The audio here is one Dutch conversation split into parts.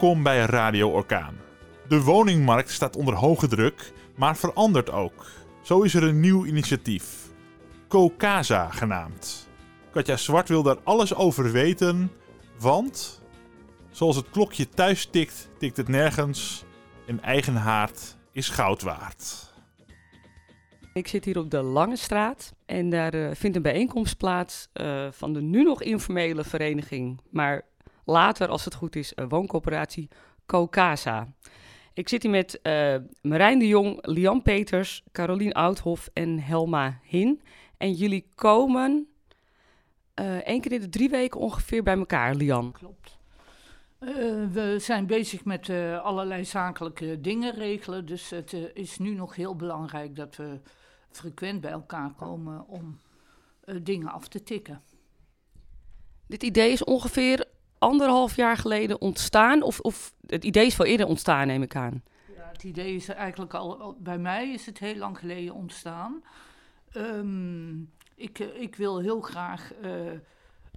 Welkom bij Radio Orkaan. De woningmarkt staat onder hoge druk, maar verandert ook. Zo is er een nieuw initiatief. Cocasa genaamd. Katja Zwart wil daar alles over weten, want zoals het klokje thuis tikt, tikt het nergens. Een eigen haard is goud waard. Ik zit hier op de Lange Straat en daar eh, vindt een bijeenkomst plaats eh, van de nu nog informele vereniging, maar later, als het goed is, uh, wooncoöperatie Cocasa. Ik zit hier met eh, Marijn de Jong, Lian Peters, Carolien Oudhof en Helma Hin. En jullie komen eh één keer in de drie weken ongeveer bij elkaar, Lian. Klopt. Eh, we zijn bezig met allerlei zakelijke dingen regelen. Dus het is nu nog heel belangrijk dat we frequent bij elkaar komen om dingen af te tikken. Dit idee is ongeveer anderhalf jaar geleden ontstaan. Of, of het idee is veel eerder ontstaan, neem ik aan. Ja, het idee is eigenlijk al, bij mij is het heel lang geleden ontstaan. Ehm, ik, eh, ik wil heel graag eh,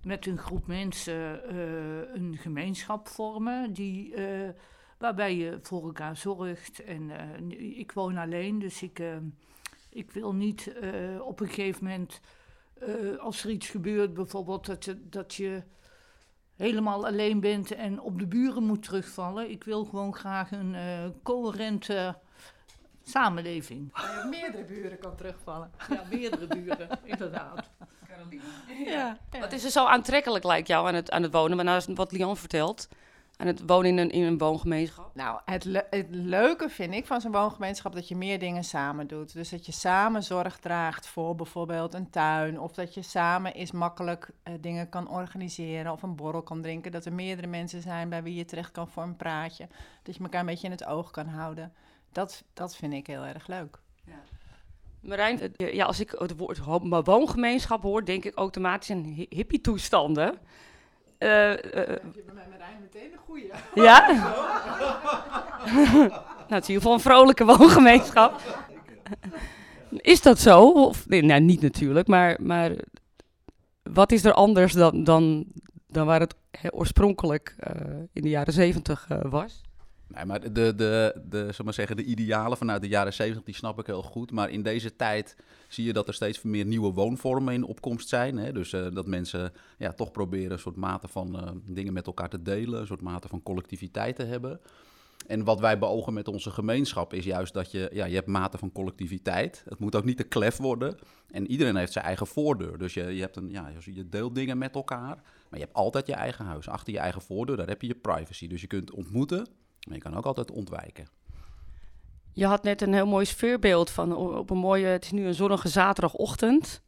met een groep mensen eh, een gemeenschap vormen die, waarbij je voor elkaar zorgt. En ik woon alleen, dus ik, ik wil niet op een gegeven moment, als er iets gebeurt, bijvoorbeeld dat dat je helemaal alleen bent en op de buren moet terugvallen. Ik wil gewoon graag een eh, coherente samenleving. meerdere buren kan terugvallen. Ja, meerdere buren, inderdaad. Ja. Wat is er zo aantrekkelijk, lijkt jou, aan het, aan het wonen? Maar nou wat Lian vertelt, aan het wonen in een, in een woongemeenschap. Nou, het, le- het leuke vind ik van zo'n woongemeenschap dat je meer dingen samen doet. Dus dat je samen zorg draagt voor bijvoorbeeld een tuin. Of dat je samen eens makkelijk eh, dingen kan organiseren. Of een borrel kan drinken. Dat er meerdere mensen zijn bij wie je terecht kan voor een praatje. Dat je elkaar een beetje in het oog kan houden. Dat, dat vind ik heel erg leuk. Marijn, eh, ja, als ik het woord woongemeenschap hoor, denk ik automatisch aan hi- hippie-toestanden. Eh, Heb je bij mij meteen een goeie? ja? nou, het is in ieder geval een vrolijke woongemeenschap. is dat zo? Of, nee, nou, niet natuurlijk, maar, maar wat is er anders dan, dan, dan waar het oorspronkelijk in de jaren zeventig was? Nee, maar de, de, de, we maar zeggen, de idealen vanuit de jaren 70, die snap ik heel goed. Maar in deze tijd zie je dat er steeds meer nieuwe woonvormen in opkomst zijn. Hè? Dus eh, dat mensen ja, toch proberen een soort mate van eh, dingen met elkaar te delen, een soort mate van collectiviteit te hebben. En wat wij beogen met onze gemeenschap is juist dat je, ja, je hebt mate van collectiviteit. Het moet ook niet te klef worden. En iedereen heeft zijn eigen voordeur. Dus je, je, hebt een, ja, je deelt dingen met elkaar. Maar je hebt altijd je eigen huis. Achter je eigen voordeur, daar heb je je privacy. Dus je kunt ontmoeten, maar je kan ook altijd ontwijken. Je had net een heel mooi sfeerbeeld van op een mooie, het is nu een zonnige zaterdagochtend.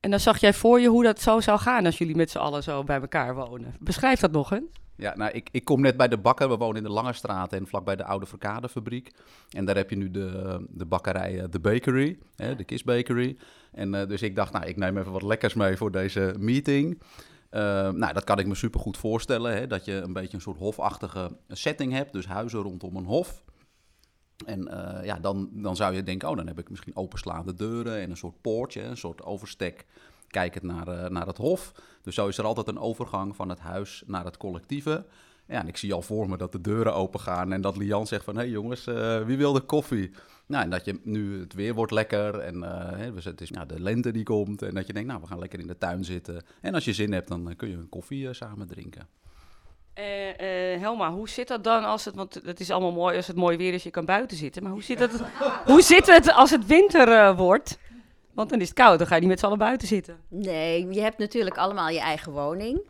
En dan zag jij voor je hoe dat zo zou gaan als jullie met z'n allen zo bij elkaar wonen. Beschrijf dat nog eens. Ja, nou, ik, ik kom net bij de bakker. We wonen in de Lange Straat en vlakbij de oude Verkadefabriek. En daar heb je nu de, de bakkerij, eh, de bakery, hè, de Kiss Bakery. En eh, dus ik dacht, nou, ik neem even wat lekkers mee voor deze meeting. Eh, nou, dat kan ik me super goed voorstellen. Hè, dat je een beetje een soort hofachtige setting hebt. Dus huizen rondom een hof. En eh, ja, dan, dan zou je denken, oh, dan heb ik misschien openslaande deuren en een soort poortje, een soort overstek, kijkend naar, eh, naar het hof. Dus zo is er altijd een overgang van het huis naar het collectieve. Ja, en ik zie al voor me dat de deuren open gaan en dat Lian zegt van... hé hey jongens, eh, wie wil de koffie? Nou, en dat je nu het weer wordt lekker en eh, hè, dus het is nou, de lente die komt... en dat je denkt, nou, we gaan lekker in de tuin zitten. En als je zin hebt, dan eh, kun je een koffie samen drinken. Eh, eh, Helma, hoe zit dat dan als het, want het is allemaal mooi als het mooi weer is, je kan buiten zitten. Maar hoe zit het, hoe zit het als het winter eh, wordt? Want dan is het koud, dan ga je niet met z'n allen buiten zitten. Nee, je hebt natuurlijk allemaal je eigen woning.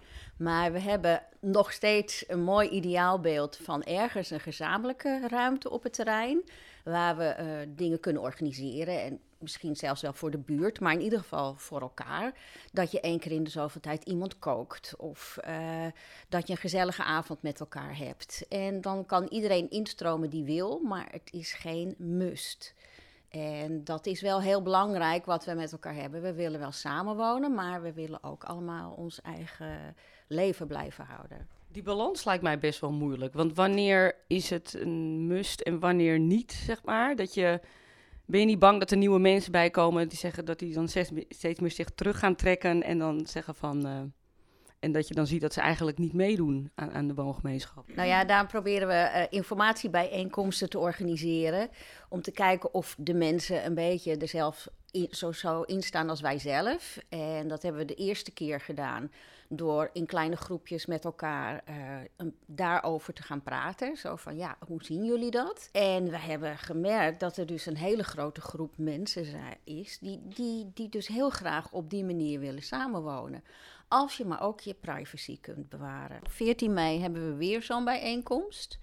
Maar we hebben nog steeds een mooi ideaalbeeld van ergens een gezamenlijke ruimte op het terrein. Waar we eh, dingen kunnen organiseren. En misschien zelfs wel voor de buurt, maar in ieder geval voor elkaar. Dat je één keer in de zoveel tijd iemand kookt. Of eh, dat je een gezellige avond met elkaar hebt. En dan kan iedereen instromen die wil, maar het is geen must. En dat is wel heel belangrijk wat we met elkaar hebben. We willen wel samenwonen, maar we willen ook allemaal ons eigen leven blijven houden. Die balans lijkt mij best wel moeilijk. Want wanneer is het een must en wanneer niet, zeg maar? Dat je, ben je niet bang dat er nieuwe mensen bij komen die zeggen dat die dan steeds, meer zich terug gaan trekken en dan zeggen van... eh, En dat je dan ziet dat ze eigenlijk niet meedoen aan, aan de woongemeenschap. Nou ja, daarom proberen we uh, informatiebijeenkomsten te organiseren. Om te kijken of de mensen een beetje er zelf zo, zo in staan als wij zelf. En dat hebben we de eerste keer gedaan door in kleine groepjes met elkaar uh, daarover te gaan praten. Zo van, ja, hoe zien jullie dat? En we hebben gemerkt dat er dus een hele grote groep mensen is... die, die, die dus heel graag op die manier willen samenwonen. Als je maar ook je privacy kunt bewaren. 14 mei hebben we weer zo'n bijeenkomst...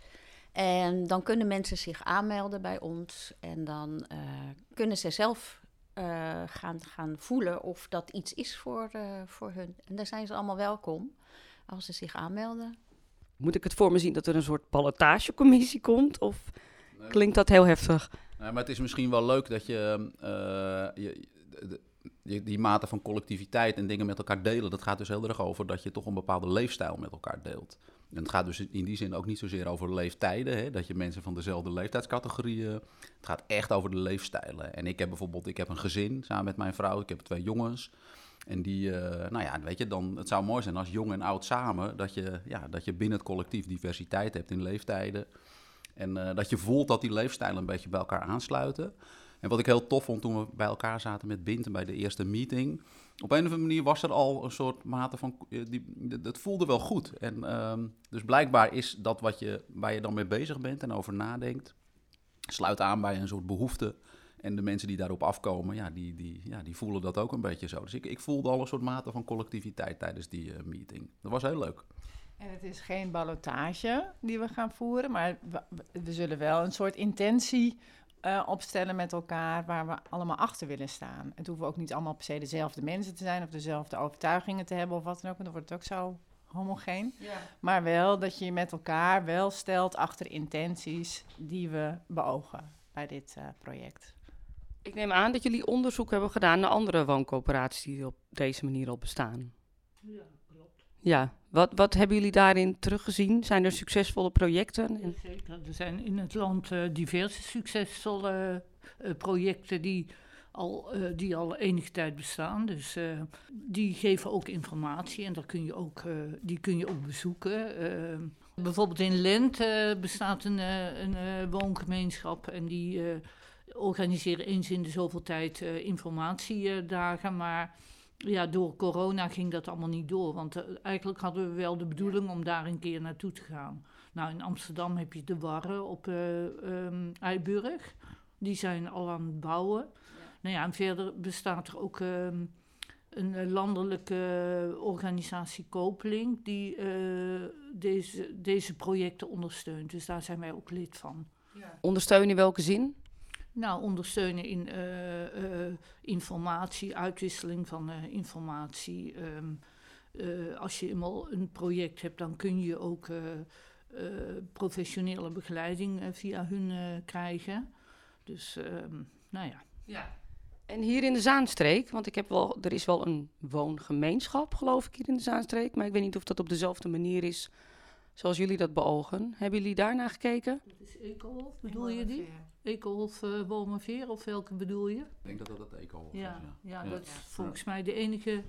En dan kunnen mensen zich aanmelden bij ons en dan uh, kunnen ze zelf uh, gaan, gaan voelen of dat iets is voor, uh, voor hun. En daar zijn ze allemaal welkom als ze zich aanmelden. Moet ik het voor me zien dat er een soort ballotagecommissie komt? Of nee. klinkt dat heel heftig? Nee, maar het is misschien wel leuk dat je, uh, je de, die, mate van collectiviteit en dingen met elkaar delen, dat gaat dus heel erg over dat je toch een bepaalde leefstijl met elkaar deelt. En het gaat dus in die zin ook niet zozeer over leeftijden, hè, dat je mensen van dezelfde leeftijdscategorieën. Het gaat echt over de leefstijlen. En ik heb bijvoorbeeld, ik heb een gezin samen met mijn vrouw, ik heb twee jongens. En die, uh, nou ja, weet je, dan, het zou mooi zijn als jong en oud samen, dat je, ja, dat je binnen het collectief diversiteit hebt in leeftijden. En uh, dat je voelt dat die leefstijlen een beetje bij elkaar aansluiten. En wat ik heel tof vond toen we bij elkaar zaten met Binten bij de eerste meeting. Op een of andere manier was er al een soort mate van. Die, het voelde wel goed. En um, dus blijkbaar is dat wat je, waar je dan mee bezig bent en over nadenkt. sluit aan bij een soort behoefte. En de mensen die daarop afkomen, ja, die, die, ja, die voelen dat ook een beetje zo. Dus ik, ik voelde al een soort mate van collectiviteit tijdens die uh, meeting. Dat was heel leuk. En het is geen ballotage die we gaan voeren, maar we zullen wel een soort intentie uh, opstellen met elkaar waar we allemaal achter willen staan. Het hoeven ook niet allemaal per se dezelfde mensen te zijn of dezelfde overtuigingen te hebben of wat dan ook. Dan wordt het ook zo homogeen. Ja. Maar wel dat je met elkaar wel stelt achter intenties die we beogen bij dit uh, project. Ik neem aan dat jullie onderzoek hebben gedaan naar andere wooncoöperaties die op deze manier al bestaan. Ja. Ja, wat, wat hebben jullie daarin teruggezien? Zijn er succesvolle projecten? Zeker. Er zijn in het land uh, diverse succesvolle uh, projecten die al, uh, die al enige tijd bestaan. Dus die geven ook informatie en daar kun je ook, die kun je ook bezoeken. bijvoorbeeld in Lent bestaat een, een woongemeenschap en die organiseren eens in de zoveel tijd informatiedagen. Maar ja, door corona ging dat allemaal niet door. Want uh, eigenlijk hadden we wel de bedoeling om daar een keer naartoe te gaan. Nou, in Amsterdam heb je de Warren op uh, um, Eiburg. Die zijn al aan het bouwen. Ja. Nou ja, en verder bestaat er ook um, een landelijke organisatie Kopeling... die uh, deze, deze projecten ondersteunt. Dus daar zijn wij ook lid van. Ja. Ondersteunen in welke zin? Nou, ondersteunen in uh, uh, informatie, uitwisseling van uh, informatie. Um, als je eenmaal een project hebt, dan kun je ook professionele begeleiding via hun krijgen. Dus, um, nou ja. ja. En hier in de Zaanstreek, want ik heb wel, er is wel een woongemeenschap, geloof ik, hier in de Zaanstreek. Maar ik weet niet of dat op dezelfde manier is zoals jullie dat beogen. Hebben jullie daarna gekeken? Dat is Ekelhof, bedoel je die? Ekelhof uh, Wormerveer, of welke bedoel je? Ik denk dat dat het Ekelhof ja, is, ja. Ja, dat is volgens mij de enige...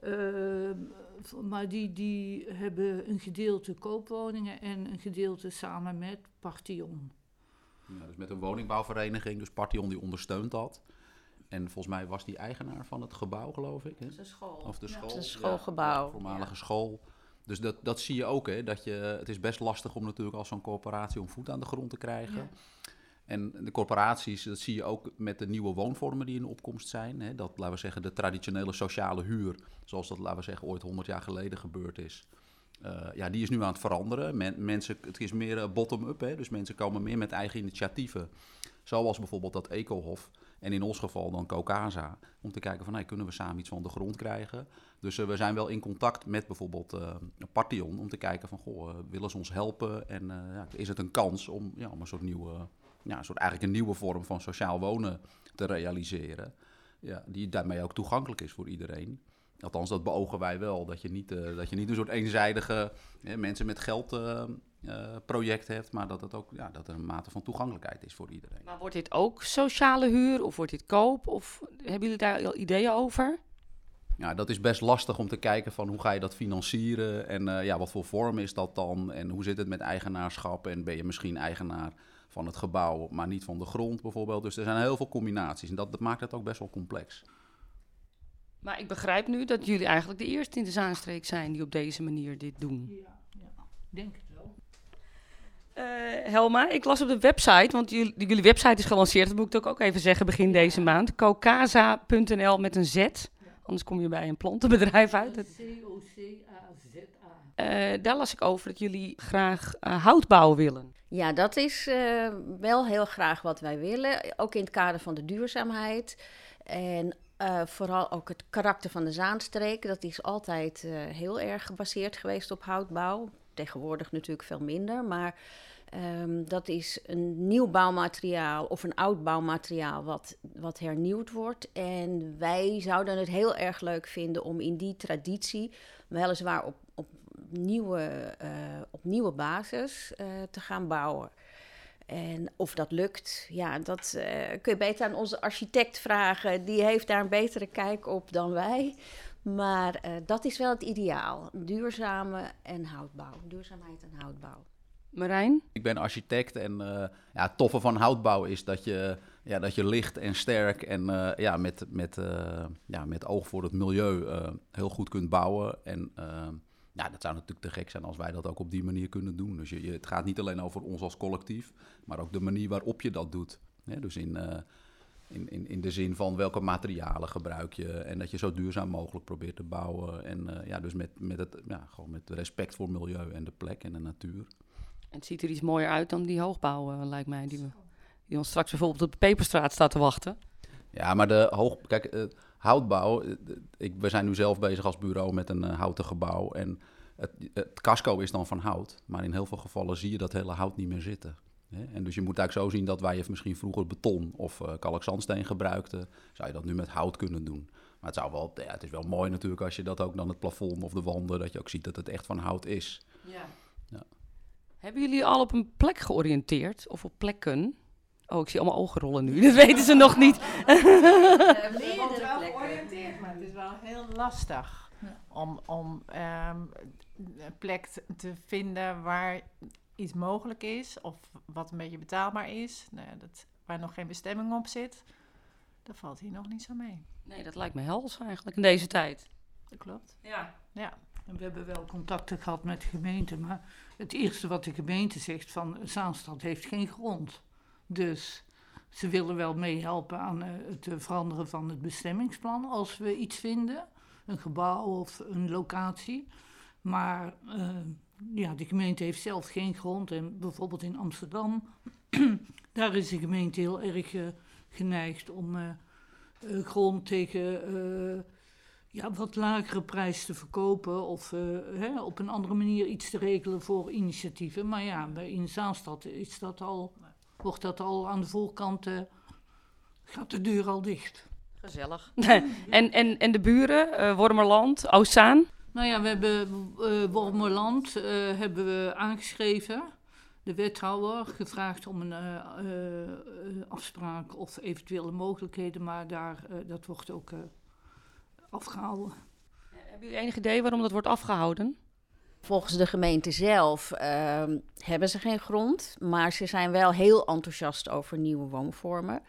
Uh, maar die, die hebben een gedeelte koopwoningen en een gedeelte samen met Partion. Ja, dus met een woningbouwvereniging, dus Partion die ondersteunt dat. En volgens mij was die eigenaar van het gebouw, geloof ik. Hè? De school. Of de school. Ja, het schoolgebouw. de voormalige school. Dus dat, dat zie je ook, hè, dat je, het is best lastig om natuurlijk als zo'n corporatie om voet aan de grond te krijgen. Ja. En de corporaties, dat zie je ook met de nieuwe woonvormen die in opkomst zijn. Hè, dat, laten we zeggen, de traditionele sociale huur, zoals dat, laten we zeggen, ooit 100 jaar geleden gebeurd is. Uh, ja, die is nu aan het veranderen. Men, mensen, het is meer uh, bottom-up, dus mensen komen meer met eigen initiatieven. Zoals bijvoorbeeld dat Ecohof. En in ons geval dan Cocasa. Om te kijken van, hey, kunnen we samen iets van de grond krijgen? Dus uh, we zijn wel in contact met bijvoorbeeld uh, Partion. Om te kijken van, goh, uh, willen ze ons helpen? En ja, is het een kans om, ja, om een soort nieuwe, ja, een soort eigenlijk een nieuwe vorm van sociaal wonen te realiseren? Ja, die daarmee ook toegankelijk is voor iedereen. Althans, dat beogen wij wel. Dat je niet, dat je niet een soort eenzijdige mensen met geld uh, project hebt, maar dat, het ook, ja, dat er een mate van toegankelijkheid is voor iedereen. Maar wordt dit ook sociale huur of wordt dit koop? Of hebben jullie daar al ideeën over? Ja, dat is best lastig om te kijken van hoe ga je dat financieren en eh, ja, wat voor vorm is dat dan en hoe zit het met eigenaarschap en ben je misschien eigenaar van het gebouw, maar niet van de grond bijvoorbeeld. Dus er zijn heel veel combinaties en dat, dat maakt het ook best wel complex. Maar ik begrijp nu dat jullie eigenlijk de eerste in de Zaanstreek zijn die op deze manier dit doen. Ja, ja. denk het wel. Eh, Helma, ik las op de website, want jullie, jullie website is gelanceerd, dat moet ik ook even zeggen, begin deze maand. Caucasa.nl met een Z, anders kom je bij een plantenbedrijf uit. C-O-C-A-Z-A. eh, daar las ik over dat jullie graag eh, houtbouw willen. Ja, dat is eh, wel heel graag wat wij willen. Ook in het kader van de duurzaamheid. En eh, vooral ook het karakter van de Zaanstreek. Dat is altijd eh, heel erg gebaseerd geweest op houtbouw. Tegenwoordig natuurlijk veel minder. Maar ehm, dat is een nieuw bouwmateriaal of een oud bouwmateriaal wat, wat hernieuwd wordt. En wij zouden het heel erg leuk vinden om in die traditie, weliswaar op, op, nieuwe, eh, op nieuwe basis, te gaan bouwen. En of dat lukt, ja, dat eh, kun je beter aan onze architect vragen. Die heeft daar een betere kijk op dan wij. Maar eh, dat is wel het ideaal. Duurzame en houtbouw. Duurzaamheid en houtbouw. Marijn? Ik ben architect en eh, ja, het toffe van houtbouw is dat je, ja, dat je licht en sterk en eh, ja, met, met, eh, ja, met oog voor het milieu eh, heel goed kunt bouwen. En ja, dat zou natuurlijk te gek zijn als wij dat ook op die manier kunnen doen. Dus je, je, het gaat niet alleen over ons als collectief, maar ook de manier waarop je dat doet. Dus in, eh, in, in, in de zin van welke materialen gebruik je en dat je zo duurzaam mogelijk probeert te bouwen. En eh, ja, dus met, met, het, ja, gewoon met respect voor milieu en de plek en de natuur. En het ziet er iets mooier uit dan die hoogbouw, eh, lijkt mij, die, we, die ons straks bijvoorbeeld op de Peperstraat staat te wachten. Ja, maar de hoog... Kijk, houtbouw... eh, ik, we zijn nu zelf bezig als bureau met een eh, houten gebouw. En het, het casco is dan van hout. Maar in heel veel gevallen zie je dat hele hout niet meer zitten. Hè? En dus je moet eigenlijk zo zien dat je misschien vroeger beton of eh kalkzandsteen gebruikte... zou je dat nu met hout kunnen doen. Maar het, zou wel, ja, het is wel mooi natuurlijk als je dat ook dan het plafond of de wanden... dat je ook ziet dat het echt van hout is. Hebben jullie al op een plek georiënteerd? Of op plekken? Oh, ik zie allemaal ogen rollen nu. Dat weten ze nog niet. Er wel georiënteerd, maar het is wel heel lastig Ja. om, om ehm, een plek te- te vinden waar iets mogelijk is of wat een beetje betaalbaar is. Nou ja, dat, waar nog geen bestemming op zit. Dat valt hier nog niet zo mee. Nee, dat lijkt me hels eigenlijk in deze tijd. Dat klopt. Ja. Ja. En we hebben wel contacten gehad met de gemeente, maar het eerste wat de gemeente zegt van Zaanstad heeft geen grond. Dus ze willen wel meehelpen aan eh, het eh, veranderen van het bestemmingsplan als we iets vinden, een gebouw of een locatie. Maar eh, ja, de gemeente heeft zelf geen grond en bijvoorbeeld in Amsterdam, daar is de gemeente heel erg geneigd om grond tegen ja, wat lagere prijs te verkopen of hè, op een andere manier iets te regelen voor initiatieven. Maar ja, in Zaanstad is dat al, wordt dat al aan de voorkant, eh, gaat de deur al dicht. Gezellig. en, en, en de buren, eh, Wormerland, Oostzaan. Nou ja, we hebben eh Wormerland eh, hebben we aangeschreven, de wethouder, gevraagd om een eh, eh, eh, afspraak of eventuele mogelijkheden, maar daar, eh, dat wordt ook eh, afgehouden. Hebben jullie enig idee waarom dat wordt afgehouden? Volgens de gemeente zelf ehm, hebben ze geen grond, maar ze zijn wel heel enthousiast over nieuwe woonvormen.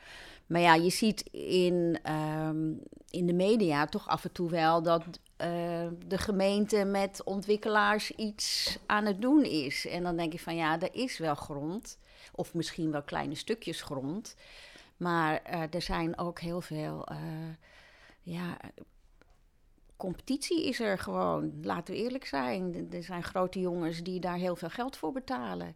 Maar ja, je ziet in, ehm, in de media toch af en toe wel dat eh, de gemeente met ontwikkelaars iets aan het doen is. En dan denk je van ja, er is wel grond, of misschien wel kleine stukjes grond. Maar eh, er zijn ook heel veel eh, ja, competitie is er gewoon. Laten we eerlijk zijn. Er zijn grote jongens die daar heel veel geld voor betalen.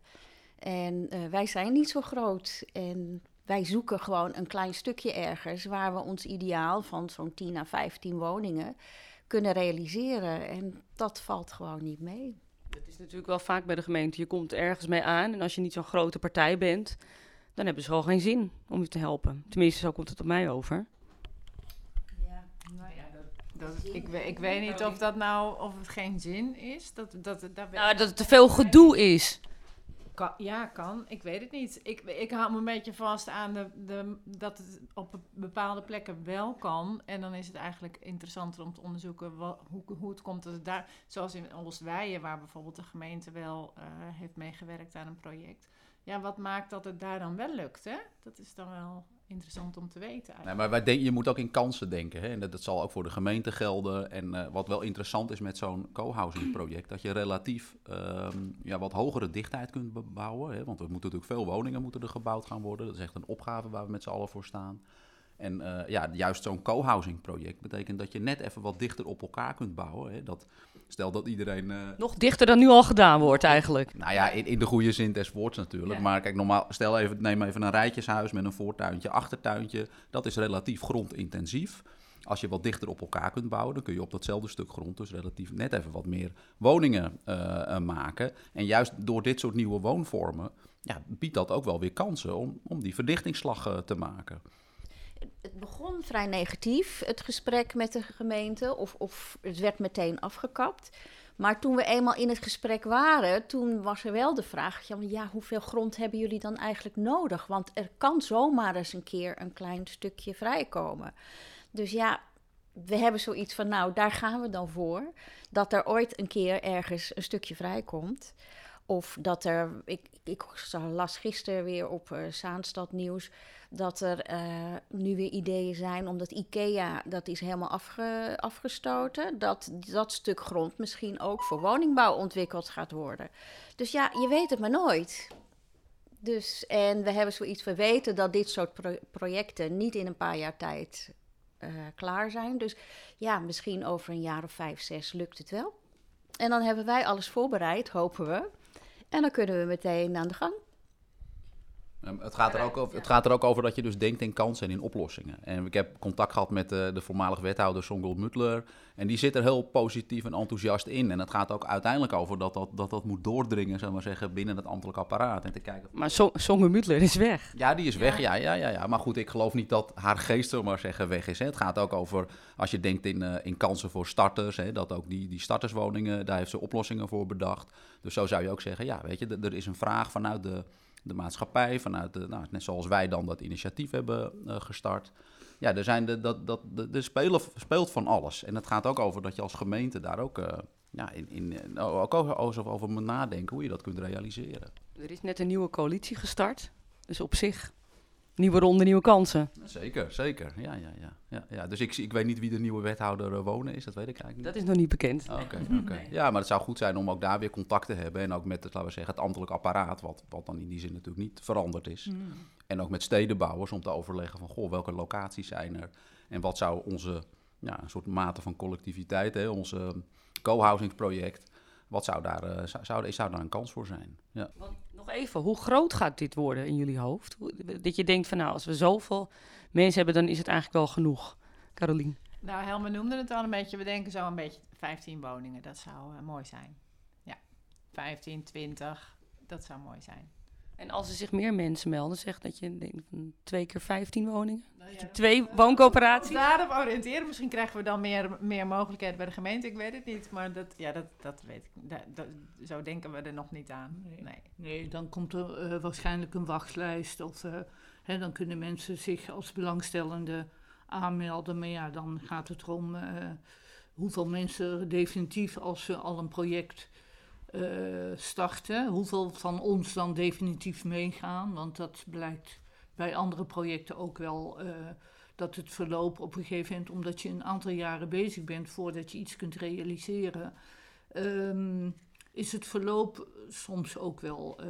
En eh, wij zijn niet zo groot. En wij zoeken gewoon een klein stukje ergens waar we ons ideaal van zo'n 10 à 15 woningen kunnen realiseren. En dat valt gewoon niet mee. Dat is natuurlijk wel vaak bij de gemeente. Je komt ergens mee aan en als je niet zo'n grote partij bent, dan hebben ze gewoon geen zin om je te helpen. Tenminste, zo komt het op mij over. Dat, ik, ik weet niet of dat nou of het geen zin is. Dat, dat, dat Nou, dat het te veel gedoe is. Kan, ja, kan. Ik weet het niet. Ik, ik hou me een beetje vast aan de, de, dat het op bepaalde plekken wel kan. En dan is het eigenlijk interessanter om te onderzoeken wat, hoe, hoe het komt dat het daar... Zoals in Oostwijen, waar bijvoorbeeld de gemeente wel uh, heeft meegewerkt aan een project. Ja, wat maakt dat het daar dan wel lukt, hè? Dat is dan wel interessant om te weten. Nee, maar wij denk, je moet ook in kansen denken. Hè? En dat, zal ook voor de gemeente gelden. En uh, wat wel interessant is met zo'n co-housing project, dat je relatief um, ja, wat hogere dichtheid kunt bouwen. Hè? Want er moeten natuurlijk veel woningen moeten er gebouwd gaan worden. Dat is echt een opgave waar we met z'n allen voor staan. En uh, ja, juist zo'n co-housing project betekent dat je net even wat dichter op elkaar kunt bouwen. Hè? Dat, stel dat iedereen... Uh, Nog dichter dan nu al gedaan wordt eigenlijk. Nou ja, in, in de goede zin des woords natuurlijk. Ja. Maar kijk, normaal, stel even, neem even een rijtjeshuis met een voortuintje, achtertuintje. Dat is relatief grondintensief. Als je wat dichter op elkaar kunt bouwen, dan kun je op datzelfde stuk grond dus relatief net even wat meer woningen uh, maken. En juist door dit soort nieuwe woonvormen ja, biedt dat ook wel weer kansen om, om die verdichtingsslag te maken het begon vrij negatief, het gesprek met de gemeente, of, of het werd meteen afgekapt. Maar toen we eenmaal in het gesprek waren, toen was er wel de vraag: ja, hoeveel grond hebben jullie dan eigenlijk nodig? Want er kan zomaar eens een keer een klein stukje vrijkomen. Dus ja, we hebben zoiets van: nou, daar gaan we dan voor. Dat er ooit een keer ergens een stukje vrijkomt. Of dat er, ik, ik las gisteren weer op uh, Nieuws dat er uh, nu weer ideeën zijn, omdat IKEA, dat is helemaal afge, afgestoten, dat dat stuk grond misschien ook voor woningbouw ontwikkeld gaat worden. Dus ja, je weet het maar nooit. Dus, en we hebben zoiets, we weten dat dit soort pro projecten niet in een paar jaar tijd uh, klaar zijn. Dus ja, misschien over een jaar of vijf, zes lukt het wel. En dan hebben wij alles voorbereid, hopen we. En dan kunnen we meteen aan de gang. Ehm, het gaat, er ook over, het gaat er ook over dat je dus denkt in kansen en in oplossingen. En ik heb contact gehad met de, de voormalig wethouder Songol Mutler. En die zit er heel positief en enthousiast in. En het gaat ook uiteindelijk over dat dat, dat, dat moet doordringen, zeg maar zeggen, binnen het ambtelijk apparaat. En te kijken... Maar so Mutler is weg. Ja, die is weg, ja. Ja, ja, ja, Maar goed, ik geloof niet dat haar geest, zeg maar zeggen, weg is. Hè. Het gaat ook over, als je denkt in, uh, in kansen voor starters, hè, dat ook die, die starterswoningen, daar heeft ze oplossingen voor bedacht. Dus zo zou je ook zeggen, ja, weet je, er is een vraag vanuit de de maatschappij, vanuit de, nou, net zoals wij dan dat initiatief hebben uh, gestart. Ja, er, zijn de, dat, dat, de, de speelt van alles. En het gaat ook over dat je als gemeente daar ook, uh, ja, in, in, ook over, over moet nadenken hoe je dat kunt realiseren. Er is net een nieuwe coalitie gestart. Dus op zich nieuwe ronde, nieuwe kansen. Zeker, zeker. Ja, ja, ja. ja, ja. Dus ik, ik weet niet wie de nieuwe wethouder uh, wonen is, dat weet ik eigenlijk niet. Dat is nog niet bekend. Oké, okay, okay. Ja, maar het zou goed zijn om ook daar weer contact te hebben. En ook met het, laten we zeggen, het ambtelijk apparaat, wat, wat dan in die zin natuurlijk niet veranderd is. Mm. En ook met stedenbouwers om te overleggen van, goh, welke locaties zijn er? En wat zou onze, ja, een soort mate van collectiviteit, hè, onze co-housingsproject, wat zou daar, uh, zou, zou, zou daar een kans voor zijn? Ja nog even, hoe groot gaat dit worden in jullie hoofd? Dat je denkt van nou, als we zoveel mensen hebben, dan is het eigenlijk wel genoeg. Carolien. Nou, Helma noemde het al een beetje. We denken zo een beetje 15 woningen. Dat zou uh, mooi zijn. Ja, 15, 20. Dat zou mooi zijn. En als er zich meer mensen melden, zegt dat je denkt van twee keer 15 woningen? Nou ja, twee wooncoöperaties? Daarop oriënteren. Misschien krijgen we dan meer, meer mogelijkheden bij de gemeente. Ik weet het niet. Maar dat, ja, dat, dat weet ik. Dat, dat, zo denken we er nog niet aan. Nee, nee. nee dan komt er uh, waarschijnlijk een wachtlijst. Of uh, hè, dan kunnen mensen zich als belangstellende aanmelden. Maar ja, dan gaat het erom uh, hoeveel mensen definitief als ze al een project starten. Hoeveel van ons dan definitief meegaan. Want dat blijkt bij andere projecten ook wel. Uh, dat het verloop op een gegeven moment, omdat je een aantal jaren bezig bent voordat je iets kunt realiseren, um, is het verloop soms ook wel. Uh,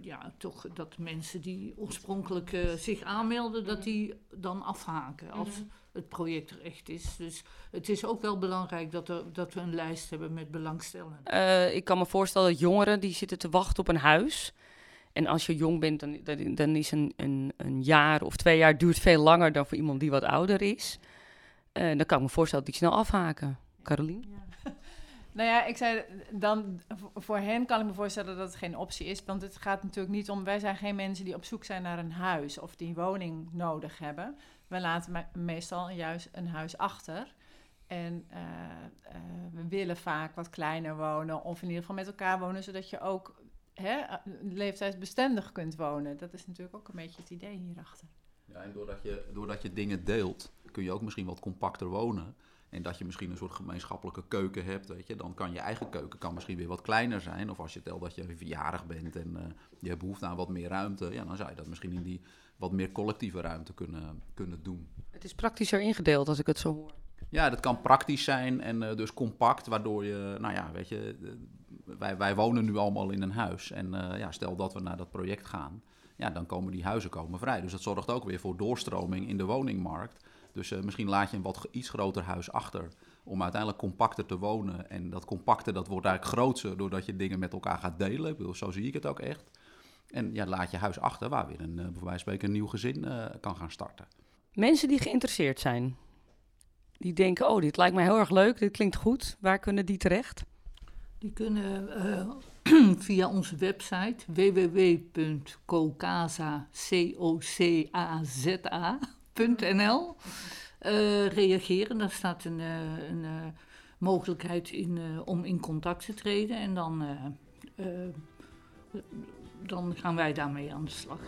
ja, toch dat mensen die oorspronkelijk zich aanmelden, dat die dan afhaken. Als, -hmm het project er echt is. Dus het is ook wel belangrijk dat, er, dat we een lijst hebben met belangstellenden. Uh, ik kan me voorstellen dat jongeren die zitten te wachten op een huis. En als je jong bent, dan, dan, dan is een, een, een, jaar of twee jaar duurt veel langer dan voor iemand die wat ouder is. Uh, dan kan ik me voorstellen dat die snel afhaken. Carolien? Ja. Nou ja, ik zei dan voor hen kan ik me voorstellen dat het geen optie is. Want het gaat natuurlijk niet om. Wij zijn geen mensen die op zoek zijn naar een huis of die een woning nodig hebben. We laten meestal juist een huis achter. En uh, uh, we willen vaak wat kleiner wonen of in ieder geval met elkaar wonen, zodat je ook hè, eh, leeftijdsbestendig kunt wonen. Dat is natuurlijk ook een beetje het idee hierachter. Ja, en doordat je, doordat je dingen deelt, kun je ook misschien wat compacter wonen. En dat je misschien een soort gemeenschappelijke keuken hebt, weet je. Dan kan je eigen keuken kan misschien weer wat kleiner zijn. Of als je telt dat je verjaardag bent en eh, je hebt behoefte aan wat meer ruimte. Ja, dan zou je dat misschien in die wat meer collectieve ruimte kunnen, kunnen doen. Het is praktischer ingedeeld als ik het zo hoor. Ja, dat kan praktisch zijn en eh, dus compact, waardoor je, nou ja, weet je, eh, wij, wij wonen nu allemaal in een huis. En ja, stel dat we naar dat project gaan, ja, dan komen die huizen komen vrij. Dus dat zorgt ook weer voor doorstroming in de woningmarkt. Dus eh, misschien laat je een wat iets groter huis achter om uiteindelijk compacter te wonen. En dat compacte, dat wordt eigenlijk groter doordat je dingen met elkaar gaat delen. Ik bedoel, zo zie ik het ook echt. En ja, laat je huis achter waar weer een, eh, bij wijze van spreken een nieuw gezin eh, kan gaan starten. Mensen die geïnteresseerd zijn, die denken, oh, dit lijkt mij heel erg leuk, dit klinkt goed. Waar kunnen die terecht? Die kunnen eh, via onze website .nl eh, reageren. Daar staat een, eh, een eh, mogelijkheid in, om in contact te treden. En dan, dan gaan wij daarmee aan de slag.